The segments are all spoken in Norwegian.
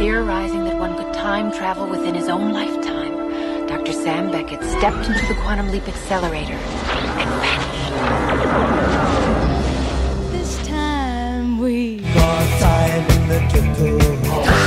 Theorizing that one could time travel within his own lifetime, Dr. Sam Beckett stepped into the quantum leap accelerator and vanished. This time we got time in the turtle.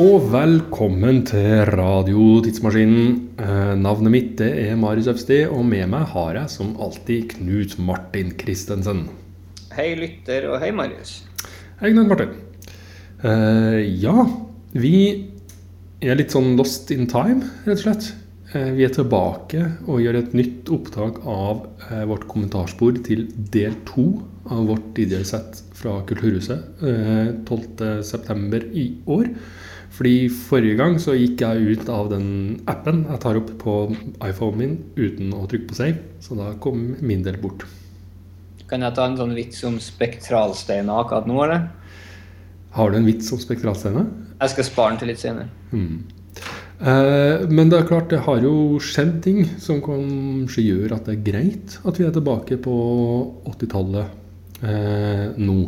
Og velkommen til Radio Tidsmaskinen. Eh, navnet mitt det er Marius Øvsti, og med meg har jeg som alltid Knut Martin Christensen. Hei, lytter, og hei, Marius. Hei, Knut Martin. Uh, ja, vi er litt sånn lost in time, rett og slett. Uh, vi er tilbake og gjør et nytt opptak av uh, vårt kommentarspor til del to av vårt DJ-sett fra Kulturhuset eh, 12.9. i år. Fordi forrige gang så gikk jeg ut av den appen jeg tar opp på iPhonen min uten å trykke på save, så da kom min del bort. Kan jeg ta en sånn vits om spektralsteiner akkurat nå, eller? Har du en vits om spektralstene? Jeg skal spare den til litt senere. Eh, men det er klart, det har jo skjedd ting som kanskje gjør at det er greit at vi er tilbake på 80-tallet eh, nå.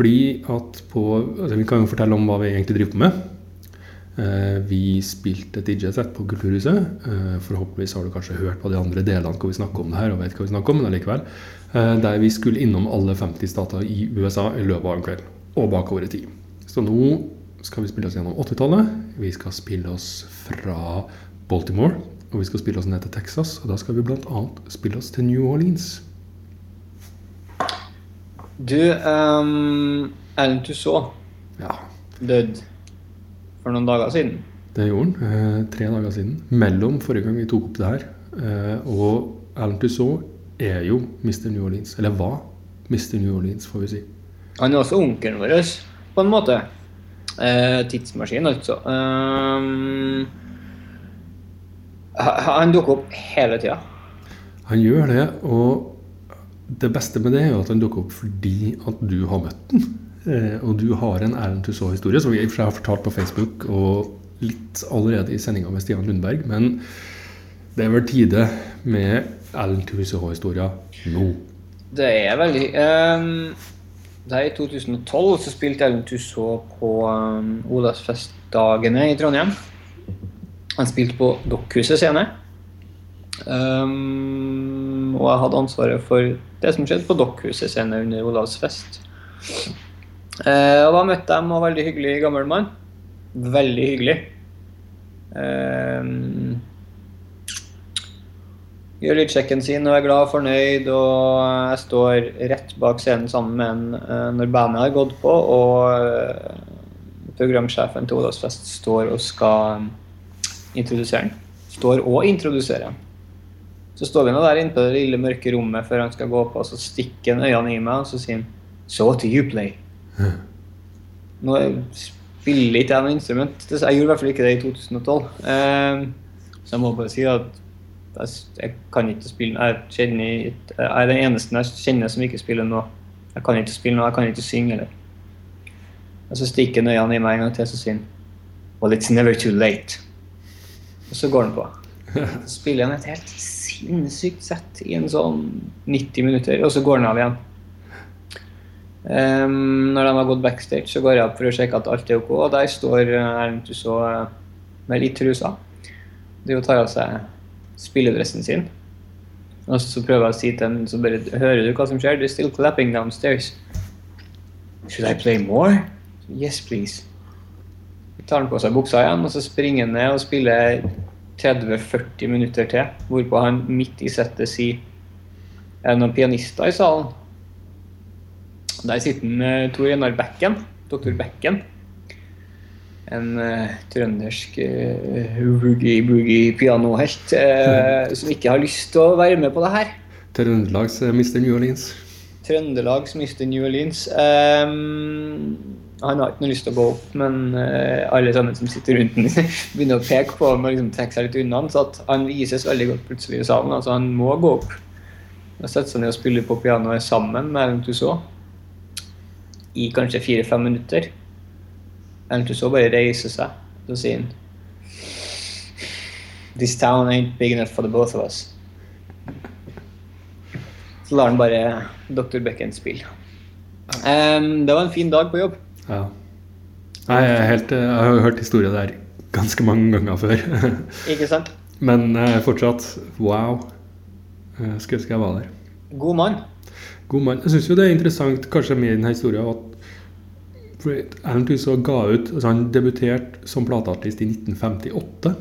Fordi at på altså Vi kan jo fortelle om hva vi egentlig driver på med. Eh, vi spilte et DJ-sett på Kulturhuset. Eh, forhåpentligvis har du kanskje hørt på de andre delene hvor vi snakker om det her, og vet hva vi snakker om, men allikevel. Eh, der vi skulle innom alle 50 stater i USA i løpet av en kveld. Og bakover i tid. Så nå skal vi spille oss gjennom 80-tallet. Vi skal spille oss fra Baltimore. Og vi skal spille oss ned til Texas. Og da skal vi bl.a. spille oss til New Orleans. Du, um, du så? Ja, døde for noen dager siden. det gjorde han. Eh, tre dager siden. Mellom forrige gang vi tok opp det her. Eh, og Alan Tussaud er jo Mr. New Orleans. Eller var Mr. New Orleans, får vi si. Han er også onkelen vår, på en måte. Eh, tidsmaskin, altså. Um, han dukker opp hele tida. Han gjør det, og det beste med det er jo at han dukker opp fordi at du har møtt den. Eh, og du har en Erlend Tussaud-historie som seg har fortalt på Facebook og litt allerede i sendinga med Stian Lundberg. Men det er vel tide med Erlend Tussaud-historia nå. Det er veldig um, Det er I 2012 så spilte Ellen Tussaud på um, Olavsfestdagene i Trondheim. Han spilte på Dokkhuset scene. Um, og jeg hadde ansvaret for det som skjedde på Dokkhuset scene under Olavsfest. Eh, og da møtte jeg en veldig hyggelig gammel mann. Veldig hyggelig. Eh, gjør lydsjekken sin og er glad og fornøyd. Og jeg står rett bak scenen sammen med en eh, når bandet har gått på, og eh, programsjefen til Olavsfest står og skal introdusere den. Står og introduserer den. Så står vi nå der inne på det lille mørke rommet før han skal gå på, og så stikker han øynene i meg og så sier han So what do you play? Nå spiller ikke jeg noe instrument. Jeg gjorde i hvert fall ikke det i 2012. Eh, så jeg må bare si at jeg, jeg kan ikke spille jeg, kjenner, jeg er den eneste jeg kjenner som ikke spiller noe. Jeg kan ikke spille noe, jeg kan ikke synge heller. Og så stikker han øynene i meg en gang til og sier Well, it's never too late. Og så går han på. Så spiller han et helt sinnssykt sett i en sånn 90 minutter, og så går han av igjen. Ehm, når de har gått backstage, så går jeg opp for å sjekke at alt er ok, og der står eh, Erlend Tussaud eh, med litt trusa. Det tar av seg spilledressen sin. Og så prøver jeg å si til ham så bare Hører du hva som skjer? They're still clapping downstairs. Should I play more? Yes, please. Så tar han på seg buksa igjen, og så springer han ned og spiller 30-40 minutter til. Hvorpå han midt i settet sier Er det noen pianister i salen? Der sitter han, eh, Tor Einar Bekken, doktor Bekken. En uh, trøndersk uh, boogie-boogie-pianohelt uh, som ikke har lyst til å være med på det her. Trøndelags uh, Mr. New Orleans. Trøndelags Mr. New Orleans. Um, han har ikke noe lyst til å gå opp, men eh, alle sammen som sitter rundt ham, begynner å peke på ham og liksom trekke seg litt unna. Så han vises veldig godt plutselig i salen. altså Han må gå opp. Han setter seg ned og spiller på pianoet sammen med Erlend Tussauds i kanskje fire-fem minutter. Erlend så bare reiser seg og sier han This town ain't big enough for the both of us. Så lar han bare Dr. Becken spille. Um, det var en fin dag på jobb. Ja. Nei, jeg, helt, jeg har jo hørt historier der ganske mange ganger før. Ikke sant? Men eh, fortsatt wow. Jeg skulle ønske jeg var der. God mann. God mann. Jeg syns jo det er interessant kanskje med denne historien at Alan Tuso ga ut altså Han debuterte som plateartist i 1958.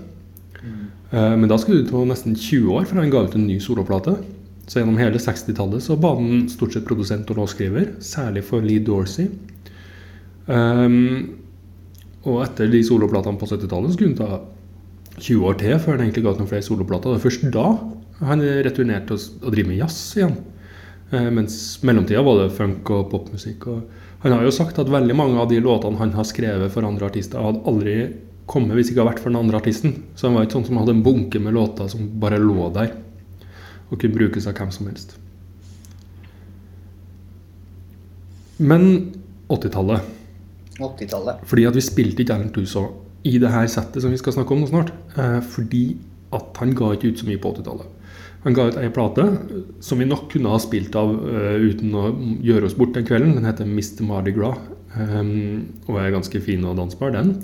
Eh, Men da skulle det ta nesten 20 år før han ga ut en ny soloplate. Så gjennom hele 60-tallet så var han stort sett produsent og låtskriver, særlig for Lee Dorsey. Um, og etter de soloplatene på 70-tallet skulle han ta 20 år til før han egentlig ga ut noen flere soloplater. Det var først da han returnerte og, drive med jazz igjen. Eh, mens mellomtida var det funk og popmusikk. Og han har jo sagt at veldig mange av de låtene han har skrevet for andre artister, hadde aldri kommet hvis ikke hadde vært for den andre artisten. Så han var ikke sånn som hadde en bunke med låter som bare lå der og kunne brukes av hvem som helst. Men 80-tallet 80-tallet. fordi at vi spilte ikke Erlend Tuso i det her settet som vi skal snakke om nå snart. Eh, fordi at han ga ikke ut så mye på 80-tallet. Han ga ut ei plate som vi nok kunne ha spilt av uh, uten å gjøre oss bort den kvelden. Den heter Mr. Mardi Gras. Um, og er ganske fin og dansbar, den.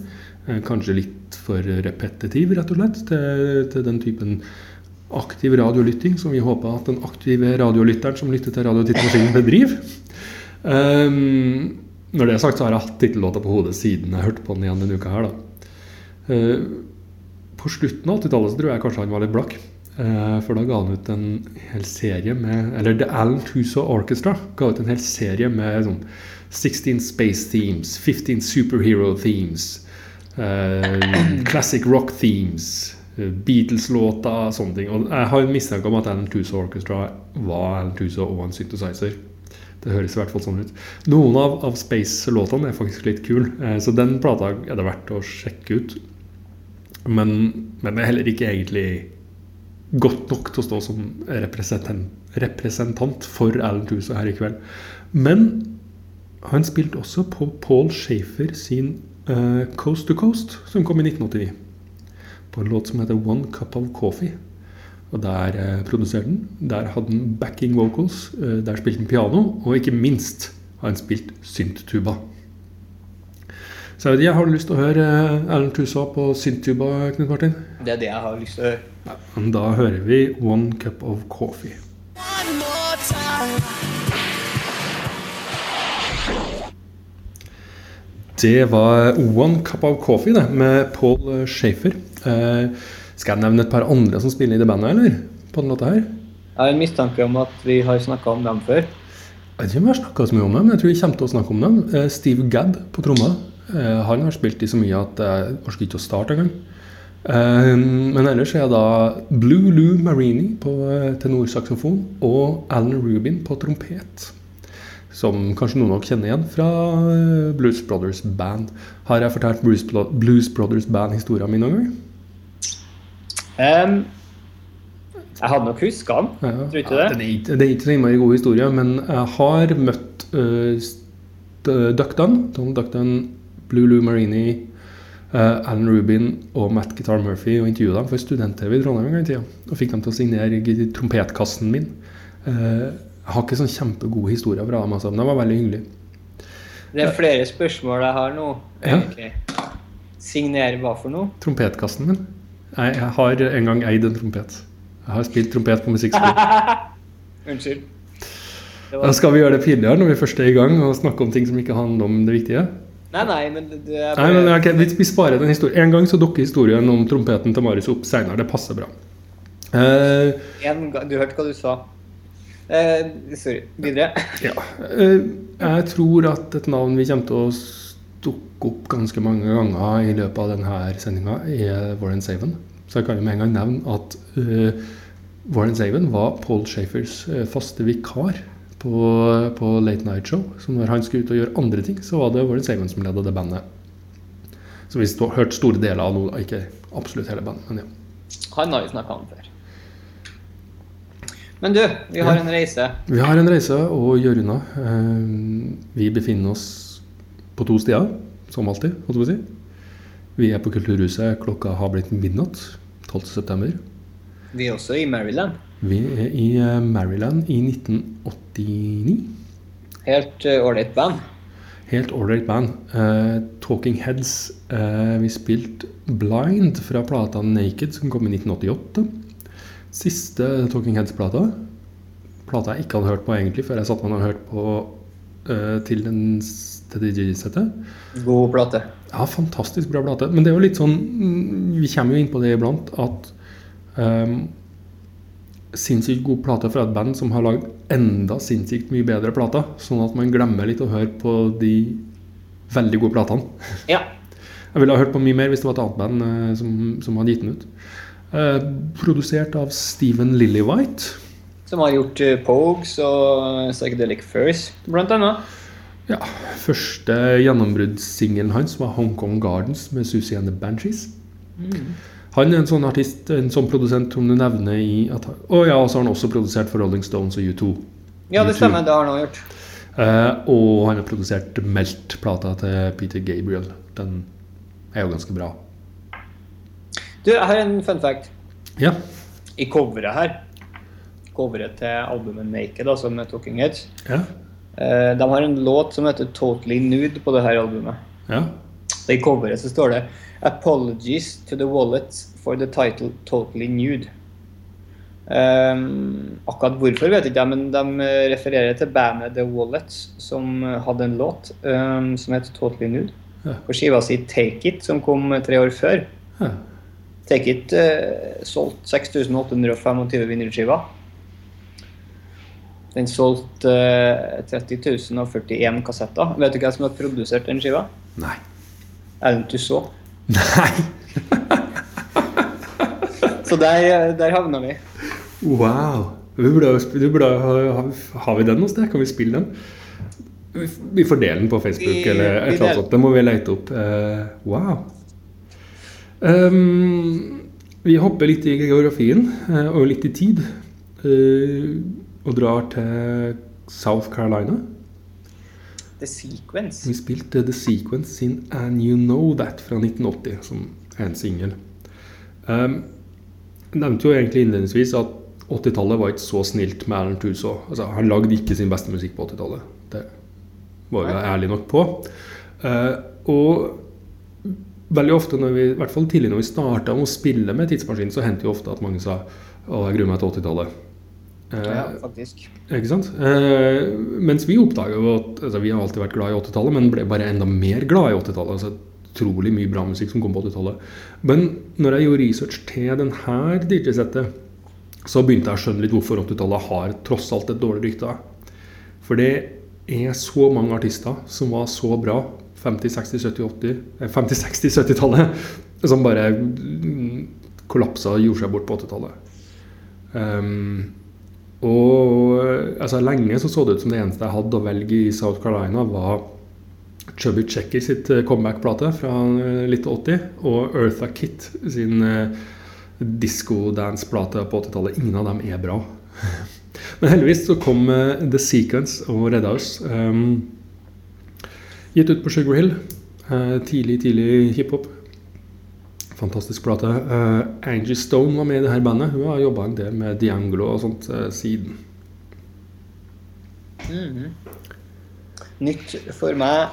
Uh, kanskje litt for repetitiv, rett og slett, til, til den typen aktiv radiolytting som vi håper at den aktive radiolytteren som lytter til Radio Tittmaskinen, bedriver. Um, når det er sagt, så har jeg hatt tittellåta på hodet siden jeg hørte på den igjen denne uka her, da. Uh, på slutten av 80-tallet så tror jeg kanskje han var litt blakk. Eh, for da ga han ut en hel serie med Eller The Alan Tuso Orchestra ga ut en hel serie med sånn 16 space themes, 15 superhero themes, eh, classic rock themes, eh, Beatles-låter, sånne ting. Og jeg har en mistanke om at Alan Tuso Orchestra var Alan Tuso og en synthesizer. Det høres i hvert fall sånn ut. Noen av, av Space-låtene er faktisk litt kule, eh, så den plata er det verdt å sjekke ut. Men, men det er heller ikke egentlig godt nok til å stå som representant, for Alan Tuso her i kveld. Men han spilte også på Paul Shafer sin uh, Coast to Coast, som kom i 1989. På en låt som heter One Cup of Coffee. Og der uh, produserte han. Der hadde han backing vocals. Uh, der spilte han piano. Og ikke minst har han spilt synttuba. Så jeg vet ikke, Har du lyst til å høre Erlend Tusa på synttuba, Knut Martin? Det er det jeg har lyst til å høre. Ja, da hører vi One Cup of Coffee. Det var One Cup of Coffee det, med Paul Shafer. Eh, skal jeg nevne et par andre som spiller i det bandet, eller? På den låta her? Jeg har en mistanke om at vi har snakka om dem før. Jeg vet ikke om vi har snakka så mye om dem, men jeg tror vi kommer til å snakke om dem. Eh, Steve Gadd på tromma. Eh, han har spilt i så mye at jeg orker ikke å starte engang. Eh, men ellers er da Blue Lou Marini på eh, tenorsaksofon og Alan Rubin på trompet. Som kanskje noen av dere kjenner igjen fra Blues Brothers Band. Har jeg fortalt Blues, Blues Brothers Band-historien min noen gang? Um, jeg hadde nok huska den. Ja. Tror ikke Ja, det? det er ikke så innmari god historie, men jeg har møtt uh, Duck Dunn, Donald Duck Dunn, Blue Lou Marini, uh, Alan Rubin og Matt Guitar Murphy og intervjua dem for student-TV i Trondheim en gang i tida. Og fikk dem til å signere trompetkassen min. Uh, jeg har ikke sånn kjempegode historier fra dem, altså, men de var veldig hyggelig. Det er flere spørsmål jeg har nå. Ja. Signere hva for noe? Trompetkassen min. Jeg, jeg har en gang eid en trompet. Jeg har spilt trompet på musikkskole. Unnskyld. Da skal vi gjøre det pinligere når vi først er i gang og snakke om ting som ikke handler om det viktige. Nei, nei, men det er bare... Nei, men okay, vi, vi sparer den historien. En gang så dukker historien om trompeten til Marius opp seinere. Det passer bra. Uh, en gang Du hørte hva du sa. Uh, sorry. Videre. ja. Uh, jeg tror at et navn vi kommer til å dukke opp ganske mange ganger i løpet av denne sendinga, er Warren Saven. Så jeg kan jo med en gang nevne at Warren Saven var Paul Shafers faste vikar på, på Late Night Show. Så når han skulle ut og gjøre andre ting, så var det Warren Saven som ledet det bandet. Så vi har hørt store deler av nå, ikke absolutt hele bandet, men ja. Han har vi snakka om før. Men du, vi har Ja. en reise. Vi har en reise å gjøre unna. Eh, Vi befinner oss på to steder, som alltid. holdt jeg på å si. Vi er på Kulturhuset. Klokka har blitt midnatt 12.9. Vi er også i Maryland. Vi er i eh, Maryland i 1989. Helt ålreit uh, band. Helt ålreit band. Uh, Talking Heads. Uh, vi spilte Blind fra plata Naked, som kom i 1988. Siste Talking Heads-plata. Plata jeg ikke hadde hørt på egentlig før jeg satte meg og hørte på eh, til den DJ-settet. God plate. Ja, fantastisk bra plate. Men det er jo litt sånn mm, Vi kommer jo inn på det iblant at um, Sinnssykt god plate fra et band som har lagd enda sinnssykt mye bedre plater. Sånn at man glemmer litt å høre på de veldig gode platene. Ja. Jeg ville ha hørt på mye mer hvis det var et annet band eh, som, som hadde gitt den ut. Eh, produsert av Steven Lillywhite. Som har gjort uh, Pogues og Psychedelic Furs, blant annet. Ja, Første gjennombruddssingelen hans var 'Hong Kong Gardens' med Susie and the Banshees. Han er en sånn artist, en sånn produsent som du nevner i at, Og ja, så har han også produsert for Rolling Stones og U2. Ja, det U2. stemmer. Det har han også gjort. Eh, og han har produsert Melt-plata til Peter Gabriel. Den er jo ganske bra. Du, jeg har en fun fact. Ja. I coveret her, coveret til albumet Naked, altså med Talking Heads, Ja. eh, de har en låt som heter Totally Nude på det her albumet. ja. I coveret så står det Apologies to the wallet for the title Totally Nude. Um, akkurat hvorfor vet jeg ikke, men de eh, refererer til bandet The Wallets, som eh, hadde en låt um, som het Totally Nude. Ja. På skiva si Take It, som kom eh, tre år før. ja. Take It uh, solgte 6825 vinnerskiver. Den solgte uh, 30 041 kassetter. Vet du hvem som har produsert den skiva? Nei. Alan så? Nei! Så der, der havna vi. Wow. Vi burde, vi burde, ha, har vi den hos deg? Kan vi spille den? Vi, vi får dele den på Facebook Vi- eller et eller annet sånt. Det må vi lete opp. Uh, wow. Um, vi hopper litt i geografien eh, og litt i tid. Uh, og drar til South Carolina. The Sequence. Vi spilte The Sequence sin And You Know That fra 1980, som er en singel. Um, jeg nevnte jo egentlig innledningsvis at 80-tallet var ikke så snilt med Alan Tuso. Altså, han lagde ikke sin beste musikk på 80-tallet. Det var jeg ærlig nok på. Uh, og veldig ofte, vi, i hvert fall tidlig når vi starta å spille med Tidsmaskin, så hendte jo ofte at mange sa å, jeg gruer meg til 80-tallet. Eh, Ja, faktisk. ikke sant? Eh, mens vi oppdaga jo at altså, Vi har alltid vært glad i 80-tallet, men ble bare enda mer glad i 80-tallet. Altså, utrolig mye bra musikk som kom på 80-tallet. Men når jeg gjorde research til denne DJ-settet, så begynte jeg å skjønne litt hvorfor 80-tallet har tross alt et dårlig rykte. For det er så mange artister som var så bra 50-, 60-, 70-, 80 eh, 50-, 60-, 70-tallet, som bare kollapsa og gjorde seg bort på 80-tallet. Um, og altså, lenge så, så det ut som det eneste jeg hadde å velge i South Carolina, var Chubby Checker sitt eh, comeback-plate fra eh, litt 80, og Eartha Kitt sin uh, disco-dance-plate på 80-tallet. Ingen av dem er bra. Men heldigvis så kom uh, The Sequence og redda oss. Um, gitt ut på Sugar Hill. Uh, tidlig, tidlig hiphop. Fantastisk plate. Uh, Angie Stone var med i det her bandet. Hun har jobba en del med Dianglo og sånt uh, siden. Mm. Nytt for meg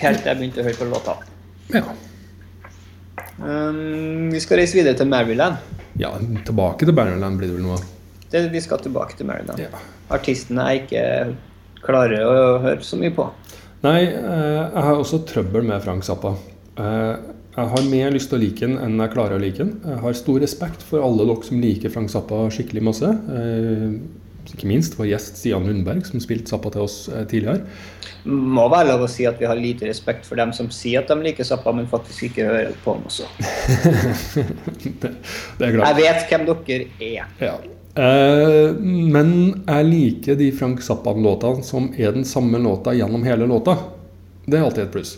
helt til jeg begynte å høre på låta. Ja. Um, vi skal reise videre til Maryland. ja, tilbake til Maryland blir det vel noe av? vi skal tilbake til Maryland. Ja. Artistene jeg ikke klarer å høre så mye på. Nei, uh, jeg har også trøbbel med Frank Zappa. Eh, jeg har mer lyst til å like den enn jeg klarer å like den. Jeg har stor respekt for alle dere som liker Frank Zappa skikkelig masse. Eh, ikke minst vår gjest Stian Lundberg, som spilte Zappa til oss eh, tidligere. Må være lov å si at vi har lite respekt for dem som sier at de liker Zappa, men faktisk ikke hører på dem også. det, det er. Jeg vet hvem dere er. Ja. Eh, men jeg liker de Frank Zappa-låtene som er den samme låta gjennom hele låta. Det er alltid et pluss.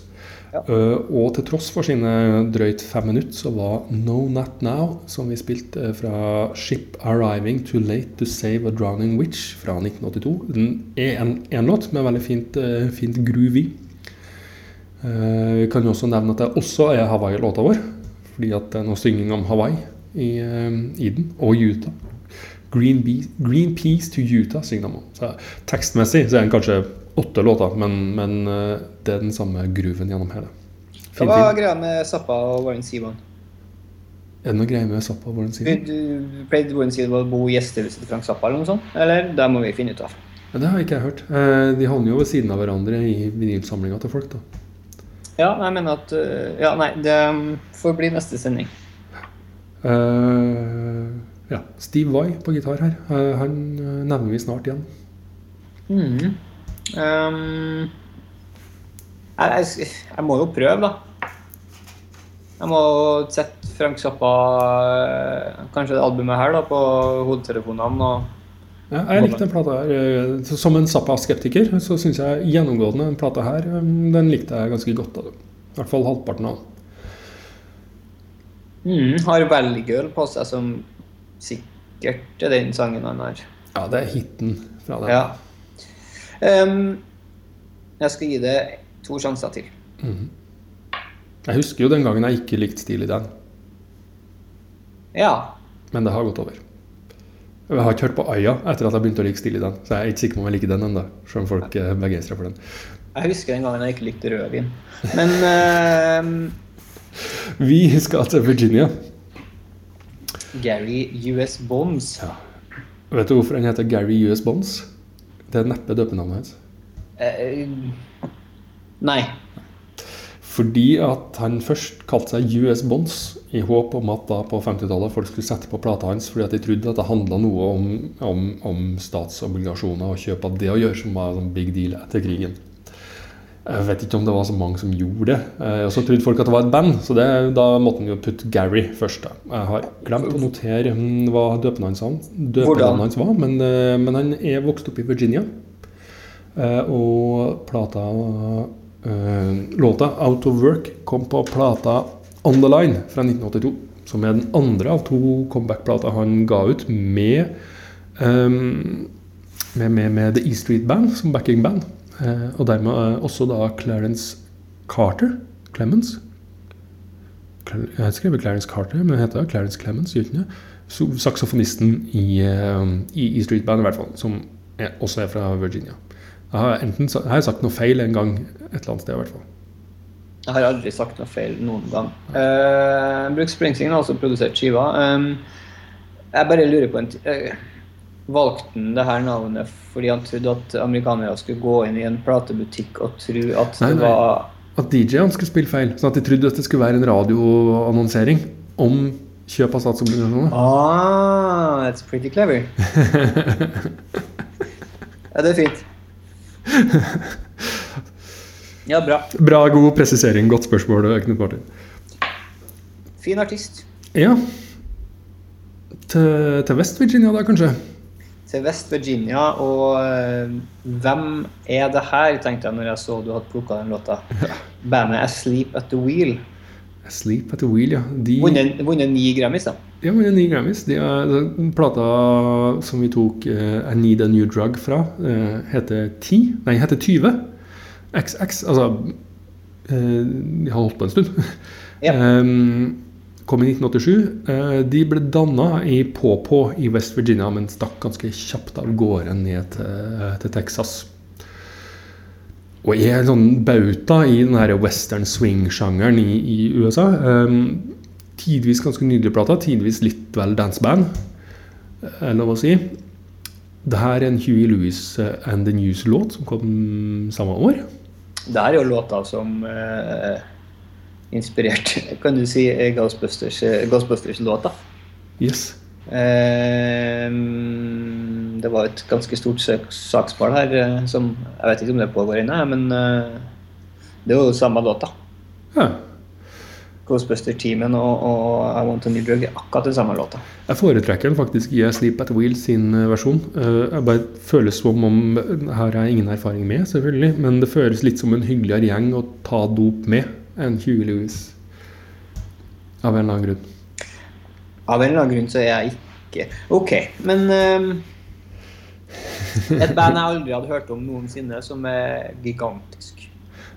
Ja. Eh, og til tross for sine drøyt fem minutter, så var No Not Now, som vi spilte fra Ship Arriving Too Late To Save A Drowning Witch fra 1982, den er en, låt med veldig fint, eh, fint groovy. Eh, vi kan jo også nevne at det også er Hawaii-låta vår, fordi at det er noe synging om Hawaii i, i den, og Utah. Green, Be Green Peace to Utah synger de om. Så tekstmessig så er den kanskje åtte låter, men, men eh, det er den samme grooven gjennom hele. Hva Fin var greia med Zappa og Warren Seaman? Er det noe greier med Zappa? og Warren Seaman? du pleide Warren Seaman å bo i gjestehuset til Frank Zappa eller noe sånt? Eller? Det må vi finne ut av. Ja, det har ikke jeg hørt. Eh, De havner jo ved siden av hverandre i vinylsamlinga til folk. da. Ja, jeg mener at øh, Ja, nei, det um, får bli neste sending. Uh, ja, Steve Vai på gitar her. Uh, han eh, nevner vi snart igjen. Mhm. Um, jeg, jeg, jeg må jo prøve, da. Jeg må sette Frank Zappa, øh, kanskje det albumet her, da, på hodetelefonene. Ja, jeg likte den plata her. eh, Som en Zappa-skeptiker så syns jeg gjennomgående den plata her eh, den likte jeg ganske godt. Da. I hvert fall halvparten av den. Mm, Har Girl på seg, som sikkert er den sangen han har. Ja, det er hiten fra den. Ja. Um, jeg skal gi det to sjanser til. Jeg husker jo den gangen jeg ikke likte Steely Dan, Ja. men det har gått over. Jeg har ikke hørt på Aya etter at jeg begynte å like Steely Dan, så jeg er ikke sikker på om jeg liker den ennå. Selv om folk er begeistra for den. Jeg husker den gangen jeg ikke likte rødvin. Men uh, Vi skal til Virginia. Gary US Bonds Vet du hvorfor han heter Gary US Bonds? Det er neppe døpenavnet hans. Uh, Nei. Fordi at han først kalte seg US Bonds i håp om at da på 50-tallet folk skulle sette på plata hans fordi at de trodde at det handla noe om, om, om statsobligasjoner og kjøp av det å gjøre, som var en big deal etter krigen. Jeg vet ikke om det var så mange som gjorde det. Eh, Og så trodde folk at det var et band, så det, da måtte han jo putte Gary først. da. Jeg har glemt å notere hm, hva døpenavnet hans, Hvordan? hans var, men, eh, men han er vokst opp i Virginia. Eh, og plata Låta 'Out of Work' kom på plata 'On The Line' fra 1982. Som er den andre av to comeback-plater han ga ut med, med, med, med The E Street Band som backing-band. Eh, og dermed eh, også da Clarence Carter. Clemens. Jeg har skrevet Clarence Carter, men heter Clarence Clemens. Saksofonisten i, eh, i Street Band, i hvert fall. Som er, også er fra Virginia. Jeg har enten jeg har sagt noe feil en gang et eller annet sted, i hvert fall. Jeg har aldri sagt noe feil noen gang. Uh, Bruce Springsteen har også produsert skiva. Um, jeg bare lurer på en ting eh, Valgte han det her navnet fordi han trodde at amerikanere skulle gå inn i en platebutikk og tro at Nei, det var At DJ-ene skulle spille feil. Sånn at de trodde at det skulle være en radioannonsering om kjøp av statsobligasjoner. Ah, that's pretty clever. ja, det er fint. Ja, bra. Bra, god presisering. Godt spørsmål, Knut Martin. Fin artist. Ja. Til, til West Virginia, da, kanskje? Til West Virginia, og eh, hvem er det her, tenkte jeg når jeg så du hadde plukka den låta. Bandet Asleep at the Wheel. Sleep at the Wheel, ja. De Vunnet ni Grammys, da. Ja, vunnet ni Grammys. De er, plata som vi tok uh, I Need a New Drug fra, uh, heter 10. Nei, heter 20. XX. Altså uh, De har holdt på en stund. Ja. Em, kom i 1987. Eh, de ble danna i Pawpaw i West Virginia, men stakk ganske kjapt av gårde ned til, til Texas. Og er en sånn bauta i den her western swing-sjangeren i, i USA. Um, tidvis ganske nydelige plater, tidvis litt vel danseband, er lov å si. Det her er en Huey Lewis eh, and The News-låt som kom samme år. Det er jo låta som eh, inspirerte, kan du si, eh, Ghostbusters, eh, Ghostbusters-låta. Yes. Eh, det var et ganske stort søk- her, eh, som Jeg vet ikke om det pågår ennå, men det er jo samme låta. Ja. Ghostbuster-teamen og, og I Want a New Drug er akkurat den samme låta. Jeg foretrekker den faktisk i Sleep at Wheel sin versjon. Jeg bare føles som om Her har jeg ingen erfaring med, selvfølgelig, men det føles litt som en hyggeligere gjeng å ta dop med enn Hugh Lewis. Av en eller annen grunn. Av en eller annen grunn så er jeg ikke Ok, men um, Et band jeg aldri hadde hørt om noensinne, som er gigantisk.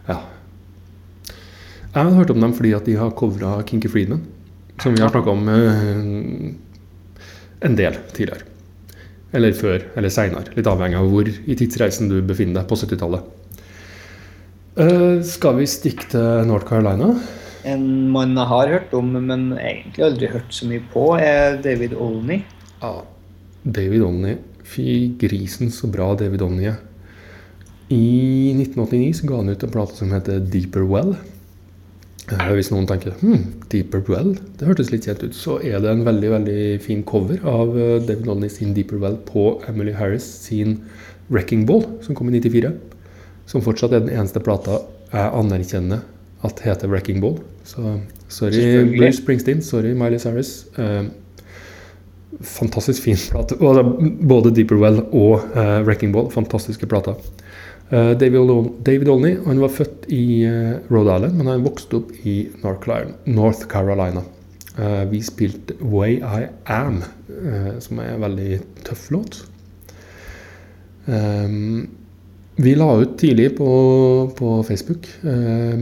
Ja. Jeg har hørt om dem fordi at de har covra Kinky Friedman, som vi har snakka om uh, en del tidligere. Eller før, eller seinere. Litt avhengig av hvor i tidsreisen du befinner deg på 70-tallet. Eh, skal vi stikke til North Carolina? En jeg har hørt om, men egentlig aldri hørt så mye på, er David Olney. Ja, David Olney. Fy grisen så bra David Olney er. I 1989 så ga han ut en plate som heter Deeper Well. Hvis noen tenker hm, Deeper Well, det hørtes litt kjent ut, så er det en veldig veldig fin cover av eh, David Olney sin Deeper Well på Emily Harris sin Wrecking Ball, som kom i 94. Som fortsatt er den eneste plata jeg anerkjenner at heter Wrecking Ball. Så sorry Bruce Springsteen, sorry Miley Cyrus. Eh, fantastisk fin plate. Både Deeper Well og eh, Wrecking Ball. Fantastiske plater. Eh, David, Olney han var født i eh, Rhode Island, men han vokste opp i North Carolina. Eh, vi spilte Way I Am, som er en veldig tøff låt. Ehm, vi la ut tidlig på, på Facebook eh,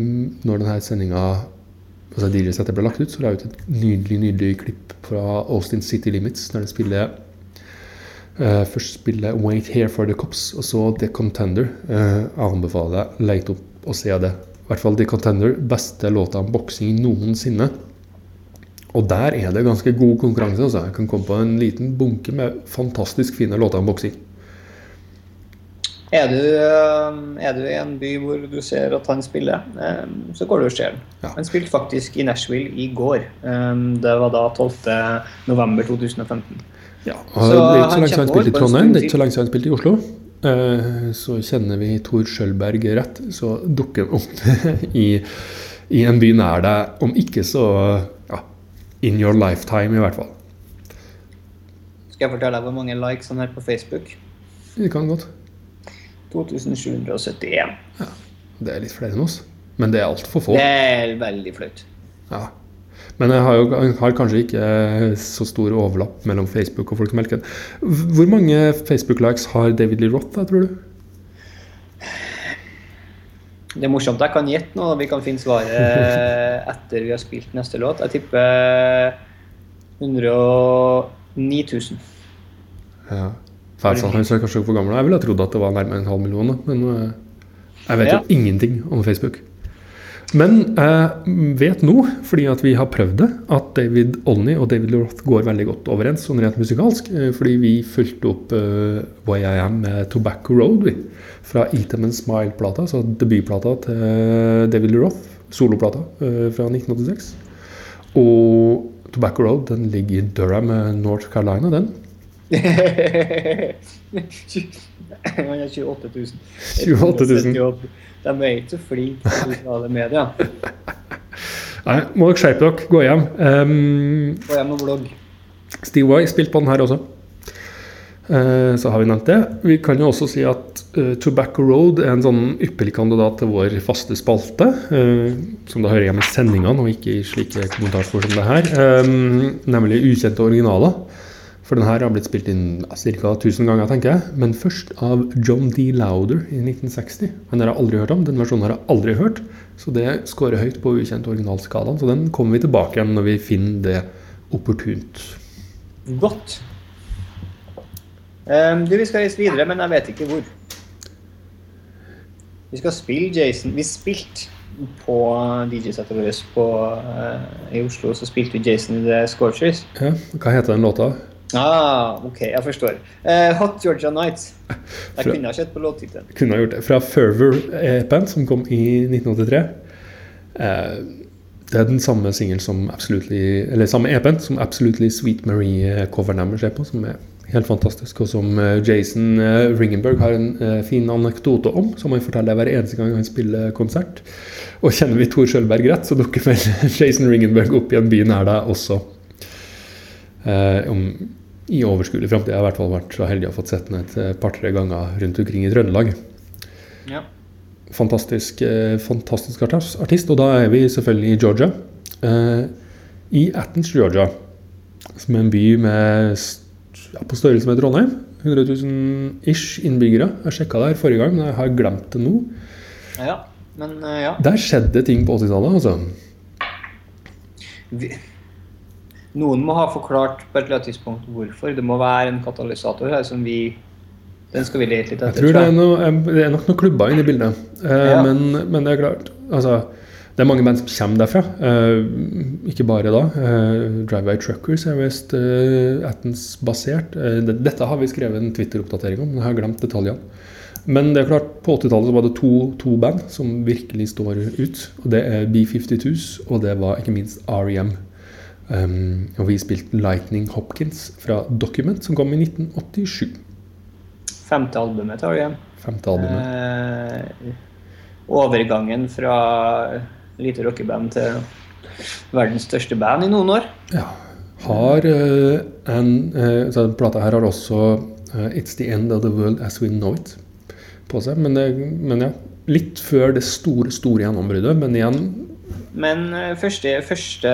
når denne sendinga altså ble lagt ut, så la jeg ut et nydelig nydelig klipp fra Austin City Limits, der de spiller eh, Først spiller Wait Here for the Cops, og så The Contender. Eh, jeg anbefaler lete opp og se det. I hvert fall The Contender, beste låta om boksing noensinne. Og der er det ganske god konkurranse. Altså. Jeg kan komme på en liten bunke med fantastisk fine låter om boksing. Er du, eh, er du i en by hvor du ser at han spiller, eh, så går du og ser. Ja. Han spilte faktisk i Nashville i går. Eh, Det var da 12. november 2015. Ja, Så det er ikke så han lenge siden han spilte i Trondheim, det er ikke så lenge siden han spilte i Oslo. Eh, Så kjenner vi Tor Skjølberg rett, så dukker han opp i, i en by nær deg, om ikke så ja, in your lifetime, i hvert fall. Skal jeg fortelle deg hvor mange likes han har på Facebook? Det kan godt. 2771. Det er litt flere enn oss, men det er altfor få. Det er veldig flaut. Ja. Men jeg har, jo, har kanskje ikke så stor overlapp mellom Facebook og folk som elsker den. Hvor mange Facebook-likes har David Lee Roth, da, tror du? Det er morsomt. Jeg kan gjette nå. Vi kan finne svaret etter vi har spilt neste låt. Jeg tipper 109 000. Ja. Fælt er kanskje for gamle. Jeg ville ha trodd at det var nærmere en halv million, men eh, jeg vet Ja. jo ingenting om Facebook. Men jeg vet nå, fordi at vi har prøvd det, at David Olney og David Roth går veldig godt overens sånn rent musikalsk. eh, Fordi vi fulgte opp uh, Way I Am med Tobacco Road, vi. Fra Eat Them and Smile-plata, så debutplata til David Roth, soloplata uh, fra 1986. Og Tobacco Road den ligger i Durham, eh, North Carolina, den. Han er 28 000. 28 000. De er ikke så flinke på sosiale medier. Nei, må dere skjerpe dere. Gå hjem. Um, Gå hjem og blogg. Steve Wye spilte på den her også. Eh, så har vi nevnt det. Vi kan jo også si at uh, Tobacco Road er en sånn ypperlig kandidat til vår faste spalte. uh, som da hører hjemme i sendingene, og ikke i slike kommentarspor som det her. um, nemlig ukjente originaler. For den her har blitt spilt inn ca. 1000 ganger, tenker jeg. Men først av John D. Lauder i 1960. Den har jeg aldri hørt om. Den versjonen har jeg aldri hørt. Så det scorer høyt på ukjent originalskalaen. Så den kommer vi tilbake igjen når vi finner det opportunt. Godt. Um, du, Vi skal reise videre, men jeg vet ikke hvor. Vi skal spille Jason. Vi spilte på DJ-settet vårt på, eh, i Oslo. Så spilte vi Jason i The Scorchers. Ja, hva heter den låta? Ah, ok, jeg forstår. Uh, Hot Georgia Nights. Jeg Fra- kunne ha sett på låttittelen. Kunne ha gjort det. Fra Fervor-EP-en, som kom i 1983. Uh, det er den samme singelen som Absolutely Eller samme EP-en som Absolutely Sweet Marie-coveren deres er på, som er helt fantastisk, og som eh, Jason eh, Ringenberg har en eh, fin anekdote om, som han forteller hver eneste gang han spiller konsert. Og kjenner vi Tor Sjølberg rett, så dukker vel Jason Ringenberg opp i en by nær deg også. Eh, om, I overskuelig framtid. Jeg har i hvert fall vært så heldig å fått sett den et eh, par-tre ganger rundt omkring i Trøndelag Ja. fantastisk, eh, fantastisk artist. Og da er vi selvfølgelig i Georgia. Eh, I Athens, Georgia, som er en by med ja, på størrelse med Trondheim. 100 000 ish innbyggere. Jeg sjekka der forrige gang, men jeg har glemt det nå. ja. Men ja. Der skjedde ting på 80-tallet, altså. Vi, Noen må ha forklart på et eller annet tidspunkt hvorfor. Det må være en katalysator her som vi Den skal vi lete litt Jeg etter. tror det er, noe, det er nok noen klubber inne i bildet. Eh, Ja. men, men det er klart altså, Det er mange band som kommer derfra. Eh, ikke bare da. Eh, Drive-By Truckers er visst eh, Athens-basert. Eh, dette har vi skrevet en Twitter-oppdatering om. Jeg har glemt detaljene. Men det er klart, på 80-tallet så var det to, to band som virkelig står ut. Og Det er B-52s, og det var ikke minst REM. Um, og vi spilte Lightning Hopkins fra Document, som kom i 1987. Femte albumet vi igjen. Femte albumet. Eh, overgangen fra lite rockeband til verdens største band i noen år. Ja. Har uh, en uh, så Plata her har også uh, 'It's the end of the world as we know it' på seg. Men, det, men ja, litt før det store, store gjennombruddet. Men igjen Men eh, første, første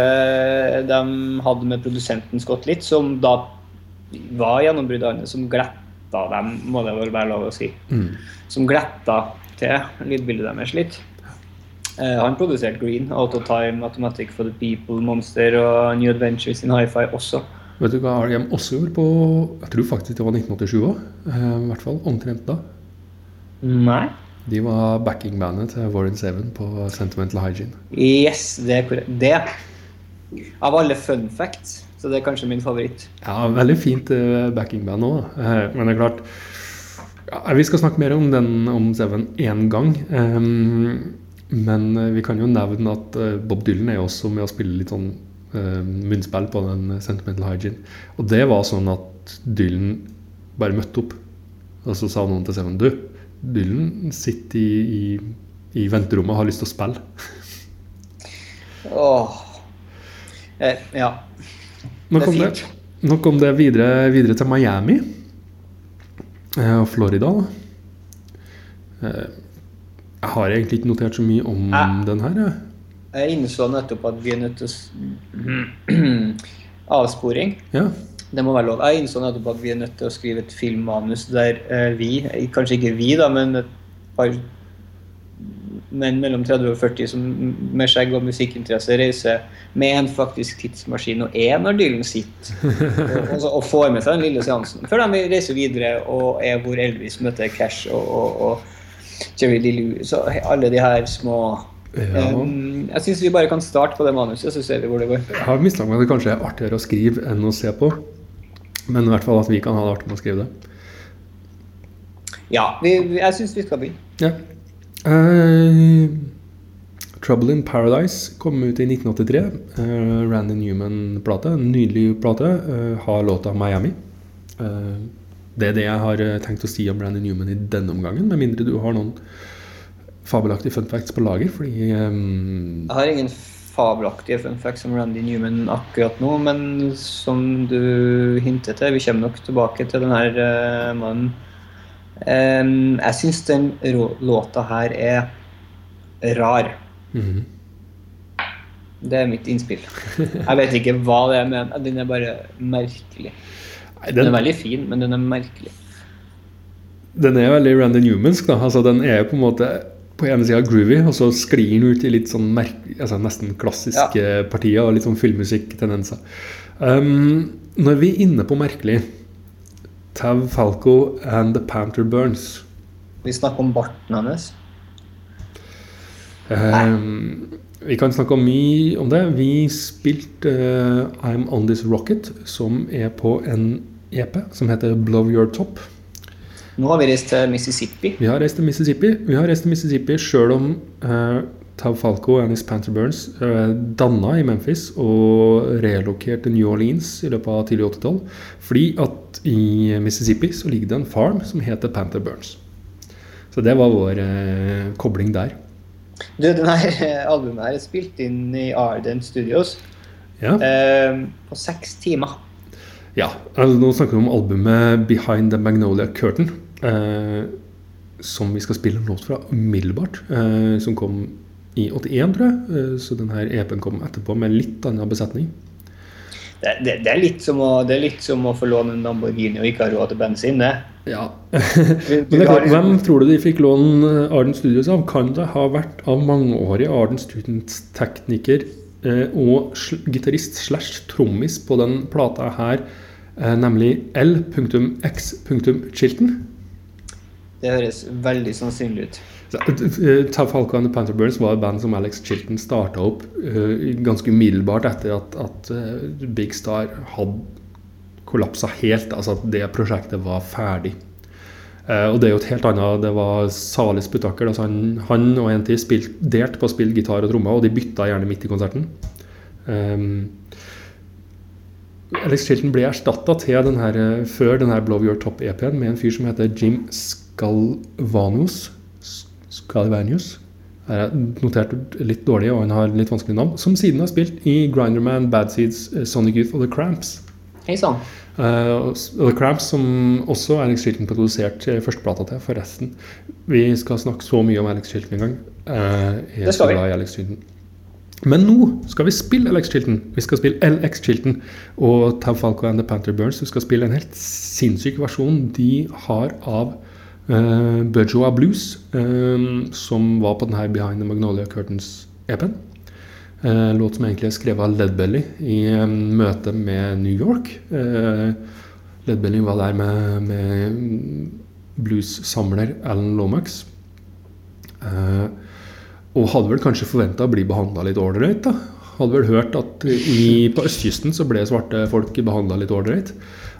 de hadde med produsenten Scott Litt, som da var gjennombruddene, som gletta dem, må det vel være lov å si. mm, Som gletta til lydbildet deres litt. Uh, han produserte Green, Out of Time, Automatic for the People, Monster og New Adventures in Hi-Fi også. Vet du hva REM også gjorde på Jeg tror faktisk det var 1987 òg. I hvert fall omtrent da. Nei. De var backingbandet til Warren Seven på Sentimental Hygiene. Yes, det er korrekt. Det. Av alle fun facts, så det er kanskje min favoritt. Ja, veldig fint eh, backingband òg. Eh, men det er klart Vi skal snakke mer om den om Seven én gang. Ehm, men eh, vi kan jo nevne at Bob Dylan er også med å spille litt sånn eh, munnspill på den Sentimental Hygiene. Og det var sånn at Dylan bare møtte opp, og så sa noen til Seven Du, Dylan sitter i, i, i venterommet og har lyst til å spille. Åh. Eh, ja. Det er om det. fint. Nok om det videre, videre til Miami eh, og Florida. da. Eh, jeg har egentlig ikke notert så mye om Ah. den her. jeg. Jeg innså nettopp at vi er nødt til å s- Avsporing. Ja. Det må være lov. Jeg innså nettopp at vi er nødt til å skrive et filmmanus der eh, vi, kanskje ikke vi, da, men et par menn mellom 30 og 40 som med skjegg og musikkinteresse reiser med en faktisk tidsmaskin og er når Dylan sitter og, og, og får med seg den lille seansen. Før de reiser videre og er hvor Elvis møter Cash og, og, og Jerry Lee Så alle de her små Ja. Um, jeg syns vi bare kan starte på det manuset, så ser vi hvor det går. Jeg har mistanke om at det kanskje er artigere å skrive enn å se på. Men i hvert fall at vi kan ha det artig med å skrive det. Ja, vi, jeg syns vi skal begynne. Ja. Uh, Trouble in Paradise kom ut i 1983. Uh, Randy Newman-plate. Nydelig plate. Uh, har låta 'Miami'. Uh, det er det jeg har eh, tenkt å si om Randy Newman i denne omgangen, med mindre du har noen fabelaktige fun facts på lager. Fordi um, Jeg har ingen fabelaktige funfacts om Randy Newman akkurat nå, men som du hintet til, vi kommer nok tilbake til denne uh, mannen. Um, jeg syns den låta her er rar. mhm. Det er mitt innspill. Jeg vet ikke hva det er, men den er bare merkelig. Den er veldig fin, men den er merkelig. den er veldig Randy Newmansk. da, altså Den er på en måte på ene sida groovy, og så sklir den ut i litt sånn altså nesten klassiske partier og litt sånn filmmusikktendenser. Um, når vi er inne på merkelig Tav Falco and The Panther Burns Vi snakker om barten hans. um, Vi kan snakke mye om det. Vi spilte uh, I'm On This Rocket, som er på en EP som heter Blow Your Top. Nå har vi reist til Mississippi. Vi har reist til Mississippi Vi har reist til Mississippi selv om uh, Tav Falco og Anis Panther Burns uh, danna i Memphis og relokerte New Orleans i løpet av tidlig 80-tall. Fordi at i Mississippi så ligger det en farm som heter Panther Burns. Så det var vår uh, kobling der. Du, denne albumet her er spilt inn i Arden Studios Ja, eh, på seks timer. Ja altså, nå snakker vi om albumet Behind the Magnolia Curtain. eh, som vi skal spille en låt fra umiddelbart. eh, som kom i 81, tror jeg. Eh, så denne EP-en kom etterpå med litt annen besetning. Det, det, det, er litt som å, det er litt som å få låne en Lamborghini og ikke ha råd til bensin. det. Ja. Men det klart, liksom- hvem tror du de fikk låne Arden Studios av? Kan det ha vært av mangeårig Arden Students-tekniker eh, og gitarist slash trommis på den plata her, eh, nemlig L.X.Chilton. Det høres veldig sannsynlig ut. Ta eh, Tav Falco and the Panther Burns var et band som Alex Chilton starta opp eh, ganske umiddelbart etter at, at eh, Big Star hadde kollapsa helt. Altså at det prosjektet var ferdig. Eh, og det er jo et helt annet Det var salig spetakkel. Altså han, han og en til spilte delt på å spille gitar og trommer, og de bytta gjerne midt i konserten. Um, Alex Chilton ble erstatta til den her, eh, før den her Blow Your Top-EP-en med en fyr som heter Jim Scalvanus Scalvanus Her er notert litt dårlig, og han har litt vanskelig navn. Som siden har spilt i Grinderman, Bad Seeds, eh, Sonic Youth og The Cramps. Hei sann. Uh, The Cramps, som også Alex Chilton produserte førsteplata til, forresten. Vi skal snakke så mye om Alex Chilton en gang. Uh, jeg er så glad i Alex Chilton. Men nå skal vi spille Alex Chilton. Vi skal spille LX Chilton og Tav Falco and the Panther Burns. Vi skal spille en helt sinnssyk versjon de har av uh, Burjoa Blues, um, som var på denne Behind the Magnolia Curtains-EP-en. Eh, låt som egentlig er skrevet av Ledbelly i um, møte med New York. Uh, Ledbelly var der med, med blues-samler Alan Lomax. Eh, og hadde vel kanskje forventa å bli behandla litt ålreit. da. Hadde vel hørt at i, på østkysten så ble svarte folk behandla litt ålreit.